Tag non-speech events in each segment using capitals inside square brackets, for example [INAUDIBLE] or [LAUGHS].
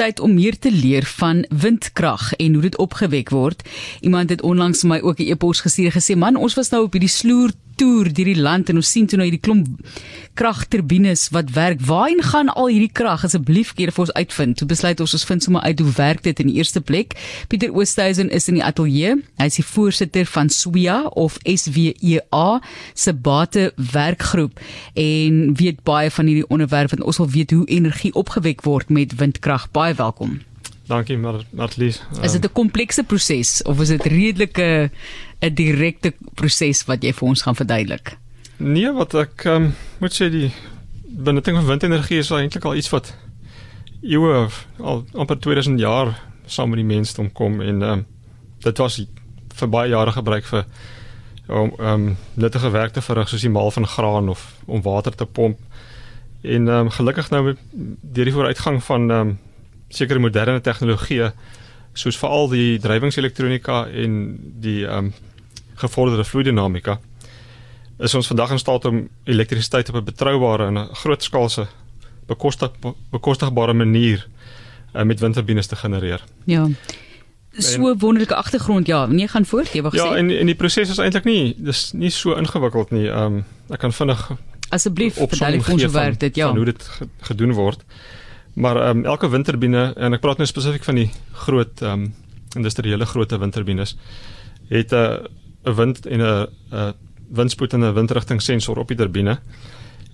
tyd om meer te leer van windkrag en hoe dit opgewek word. Iemand het onlangs my ook 'n e-pos gestuur gesê, "Man, ons was nou op hierdie sloer toer deur die land en ons sien toe nou hierdie klomp kragturbines wat werk. Waarheen gaan al hierdie krag? Asseblief keer vir ons uitvind." Toe besluit ons ons vind sommer uit hoe werk dit in die eerste plek. Pieter Oosthuizen is in die ateljee. Hy is die voorsitter van SWEA of SWEA se bate werkgroep en weet baie van hierdie onderwerp want ons wil weet hoe energie opgewek word met windkrag. Baie welkom. Dankie Marlies. Is dit 'n komplekse proses of is dit redelike 'n direkte proses wat jy vir ons gaan verduidelik? Nee, wat ek um, moet sê die benutting van windenergie is eintlik al iets wat eeue al amper 2000 jaar saam met die mensdom kom en um, dit was vir baie jare gebruik vir om ehm um, nuttige werk te verrig soos die maal van graan of om water te pomp. En ehm um, gelukkig nou deur die vooruitgang van ehm um, sekere moderne tegnologieë soos veral die drywingselektronika en die ehm um, gevorderde vloeidinamika is ons vandag in staat om elektrisiteit op 'n betroubare en 'n grootskaalse bekostig bekostigbare manier uh, met windturbines te genereer. Ja. So wonderlike agtergrond ja. Nee gaan voort jy wou ja, gesê. ja en en die proses is eintlik nie dis nie so ingewikkeld nie. Ehm um, ek kan vinnig asseblief vir ons hoe werk dit ja. hoe dit gedoen word maar ehm um, elke windturbine en ek praat nou spesifiek van die groot ehm um, industriële groot windturbines het 'n 'n wind en 'n 'n windspoed en 'n windrigting sensor op die turbine.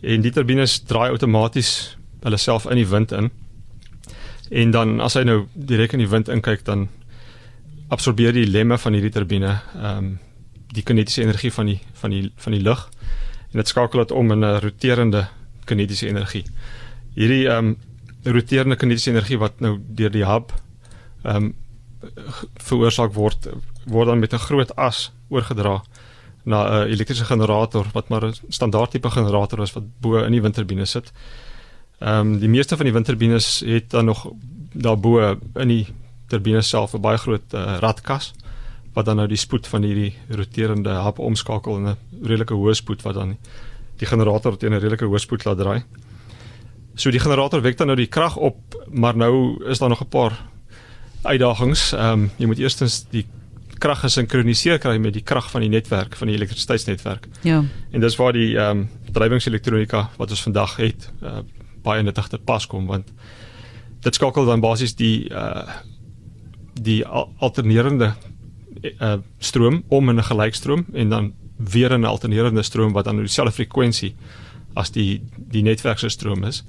En die turbines draai outomaties hulle self in die wind in. En dan as hy nou direk in die wind inkyk dan absorbeer die lemme van hierdie turbine ehm um, die kinetiese energie van die van die van die lug. En dit skakel dit om in 'n roterende kinetiese energie. Hierdie ehm um, roterende kinetiese energie wat nou deur die hub ehm um, veroorsaak word word dan met 'n groot as oorgedra na 'n elektriese generator wat maar 'n standaard tipe generator is wat bo in die windturbine sit. Ehm um, die meeste van die windturbines het dan nog daarbo in die turbine self 'n baie groot uh, radkas wat dan nou die spoed van hierdie roterende hap omskakel in 'n redelike hoë spoed wat dan die generator teen 'n redelike hoë spoed laat draai. So die generator wek dan nou die krag op, maar nou is daar nog 'n paar uitdagings. Ehm um, jy moet eerstens die krag gesinkroniseer kry met die krag van die netwerk van die elektrisiteitsnetwerk. Ja. En dis waar die ehm um, drywingselektronika wat ons vandag het, uh, baie nuttig te pas kom want dit skakel dan basies die uh die alternerende uh, stroom om in 'n gelykstroom en dan weer 'n alternerende stroom wat dan dieselfde frekwensie as die die netwerk se stroom is.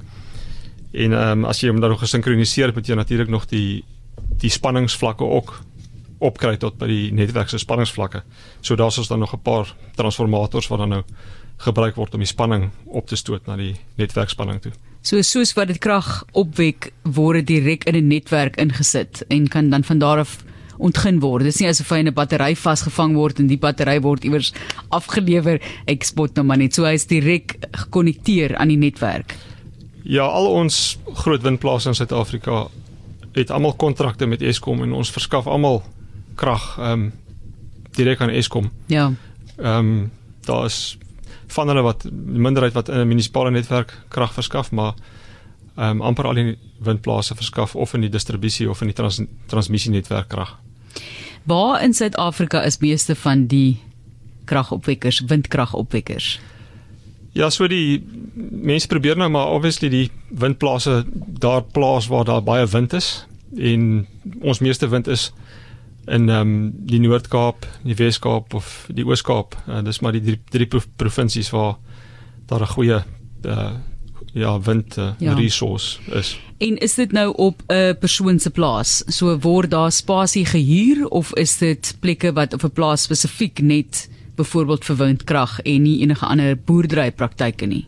En ehm um, as jy hom dan nog gesinkroniseer moet jy natuurlik nog die die spanningsvlakke ook opkry tot by die netwerk se spanningsvlakke. So daar's ons dan nog 'n paar transformators wat dan nou gebruik word om die spanning op te stoot na die netwerkspanning toe. So soos wat dit krag opwek word direk in 'n netwerk ingesit en kan dan van daar af ontgin word. Dit is nie asof hy in 'n battery vasgevang word en die battery word iewers afgelewer. Ek spot nou maar net so hy is direk gekonnekteer aan die netwerk. Ja, al ons groot windplase in Suid-Afrika het almal kontrakte met Eskom en ons verskaf almal krag ehm um, direk aan Eskom. Ja. Ehm um, daar is van hulle wat minderheid wat in 'n munisipale netwerk krag verskaf, maar ehm um, amper al die windplase verskaf of in die distribusie of in die trans transmissienetwerk krag. Waar in Suid-Afrika is meeste van die kragopwekkers, windkragopwekkers? Ja, so die mense probeer nou maar obviously die windplase daar plaas waar daar baie wind is en ons meeste wind is in ehm um, die Noord-Kaap, die Wes-Kaap of die Oos-Kaap. Uh, dis maar die drie, drie provinsies waar daar 'n goeie uh ja, wind uh, ja. resource is. En is dit nou op 'n persoon se plaas? So word daar spasie gehuur of is dit plekke wat op 'n plaas spesifiek net byvoorbeeld vir windkrag en nie enige ander boerdery praktyke nie?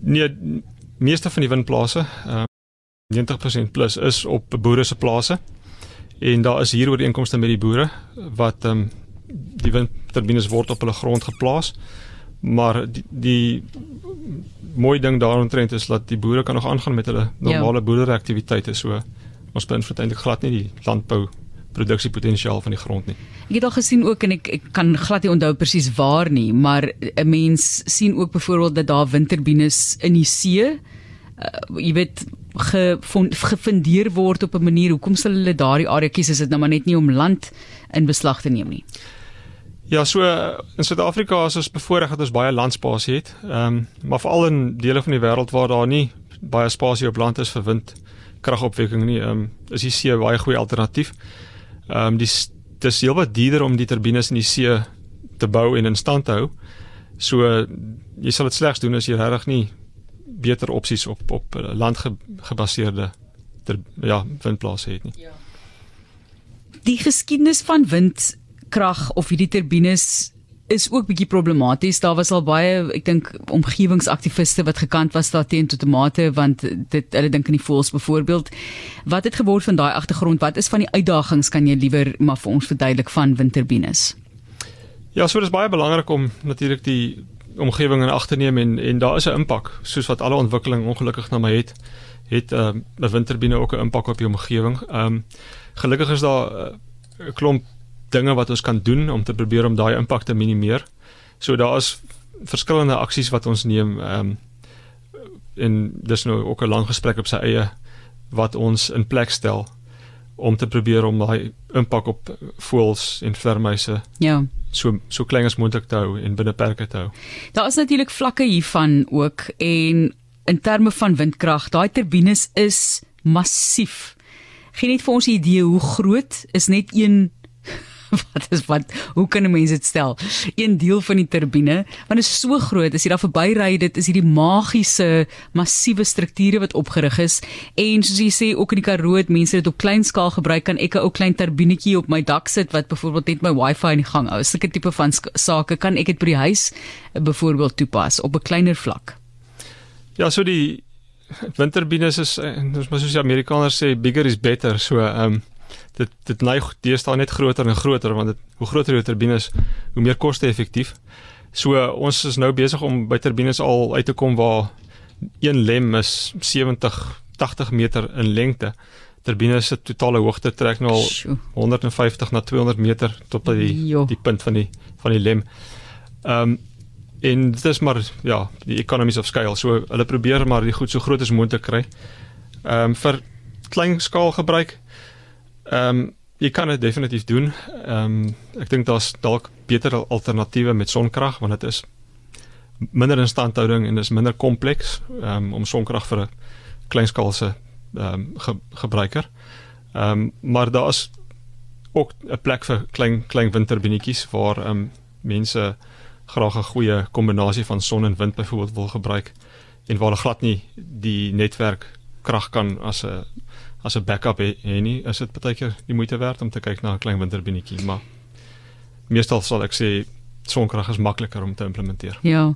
Nee, meeste van die windplase, uh 90% plus is op boere se plase en daar is hier ooreenkomste met die boere wat ehm um, die windturbines word op hulle grond geplaas maar die, die mooi ding daaromtrent is dat die boere kan nog aangaan met hulle normale ja. boerderyaktiwiteite so ons beïnvloed eintlik glad nie die landbou produksiepotensiaal van die grond nie. Ek het al gesien ook en ek, ek kan glad nie onthou presies waar nie, maar 'n mens sien ook byvoorbeeld dat daar windturbines in die see uh, jy weet gefundeer word op 'n manier hoekom sal hulle daardie area kies is dit nou maar net nie om land in beslag te neem nie. Ja, so in Suid-Afrika is ons bevoordeel dat ons baie landspasie het. Ehm um, maar veral in dele van die wêreld waar daar nie baie spasie op land is vir windkragopwekking nie, ehm um, is die see 'n baie goeie alternatief. Ehm um, dis dis heelwat duurder om die turbines in die see te bou en in stand te hou. So jy sal dit slegs doen as jy regtig nie beter opsies op op landgebaseerde ja, windplase het nie. Ja. Die geskiedenis van windkrag of hierdie turbines is ook bietjie problematies. Daar was al baie, ek dink, omgewingsaktiviste wat gekant was daarteen tot tomate want dit hulle dink in die voels byvoorbeeld. Wat het geword van daai agtergrond? Wat is van die uitdagings kan jy liewer maar vir ons verduidelik van windturbines? Ja, so dis baie belangrik om natuurlik die omgewing in ag te neem en en daar is 'n impak soos wat alle ontwikkeling ongelukkig na my het het ehm, 'n uh, windturbine ook 'n impak op die omgewing. Ehm um, gelukkig is daar uh, 'n klomp dinge wat ons kan doen om te probeer om daai impak te minimeer. So daar is verskillende aksies wat ons neem ehm um, en dis nou ook 'n lang gesprek op sy eie wat ons in plek stel om te probeer om daai impak op voëls en vlermuise ja so so klein as moontlik te hou en binne perke te hou. Daar is natuurlik vlakke hiervan ook en in terme van windkrag, daai turbines is massief. Geen net vir ons 'n idee hoe groot is net een [LAUGHS] wat is wat hoe kan 'n mens dit stel? Een deel van die turbine, want dit is so groot, as jy daar verbyry, dit is hierdie magiese massiewe strukture wat opgerig is en soos jy sê ook in die Karoo het mense dit op klein skaal gebruik kan ek 'n ou klein turbinetjie op my dak sit wat byvoorbeeld net my wifi in die gang hou. Sulke tipe van sake kan ek dit by die huis eh, byvoorbeeld toepas op 'n kleiner vlak. Ja, so die windturbines is eh, ons moet soos die Amerikaners sê bigger is better. So ehm um, dit dit neig deesdae net groter en groter want dit hoe groter die turbine is, hoe meer koste-effektief. So ons is nou besig om by turbines al uit te kom waar een lem is 70 80 meter in lengte. Turbine se totale hoogte trek nou al 150 na 200 meter tot by die jo. die punt van die van die lem. Ehm um, en dit is maar ja, die economies of scale. So hulle probeer maar die goed so groot as moontlik kry. Ehm um, vir klein skaal gebruik Ehm um, jy kan dit definitief doen. Ehm um, ek dink daar's dalk beter alternatiewe met sonkrag want dit is minder instandhouding en is minder kompleks um, om sonkrag vir 'n kleinskaalse ehm um, ge gebruiker. Ehm um, maar daar's ook 'n plek vir klein klein winterbinetjies waar ehm um, mense graag 'n goeie kombinasie van son en wind byvoorbeeld wil gebruik en waar hulle glad nie die netwerk krag kan as 'n as 'n backup hê nie, is dit baie keer die moeite werd om te kyk na 'n klein winterbinetjie, maar meestal sal ek sê sonkrag is makliker om te implementeer. Ja.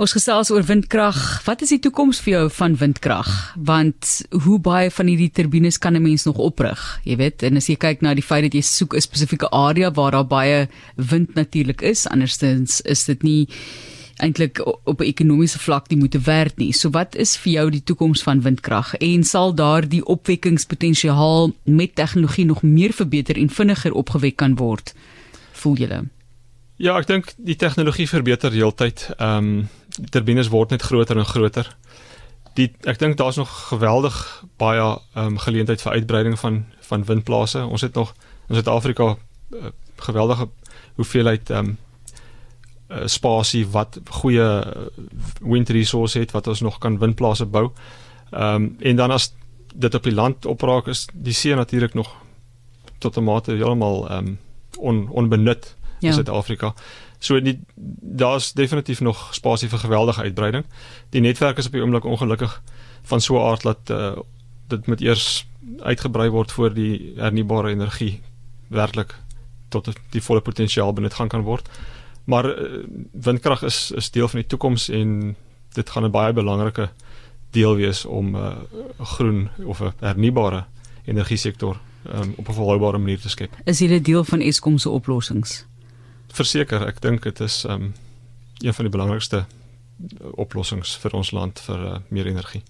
Ons gesels oor windkrag. Wat is die toekoms vir jou van windkrag? Want hoe baie van hierdie turbines kan 'n mens nog oprig? Jy weet, en as jy kyk na die feit dat jy soek 'n spesifieke area waar daar baie wind natuurlik is, andersins is dit nie eintlik op 'n ekonomiese vlak die moeite werd nie. So wat is vir jou die toekoms van windkrag en sal daardie opwekkingspotensiaal met tegnologie nog meer verbeter en vinniger opgewek kan word? Voel julle? Ja, ek dink die tegnologie verbeter heeltyd. Ehm um, turbines word net groter en groter. Die ek dink daar's nog geweldig baie ehm um, geleentheid vir uitbreiding van van windplase. Ons het nog in Suid-Afrika uh, geweldige hoeveelheid ehm um, uh, spasie wat goeie eh, wind resource het wat ons nog kan windplase bou. Ehm um, en dan as dit op die land opraak is die see natuurlik nog tot 'n mate heeltemal ehm um, on onbenut ja. in Suid-Afrika. So die daar's definitief nog spasie vir geweldige uitbreiding. Die netwerk is op die oomblik ongelukkig van so 'n aard dat uh, dit moet eers uitgebrei word voor die hernubare energie werklik tot die volle potensiaal benut gaan kan word. Maar uh, windkrag is is deel van die toekoms en dit gaan 'n baie belangrike deel wees om 'n uh, groen of 'n hernubare energie sektor um, op 'n volhoubare manier te skep. Is dit 'n deel van Eskom se oplossings? Verseker, ek dink dit is um, een van die belangrikste oplossings vir ons land vir uh, meer energie.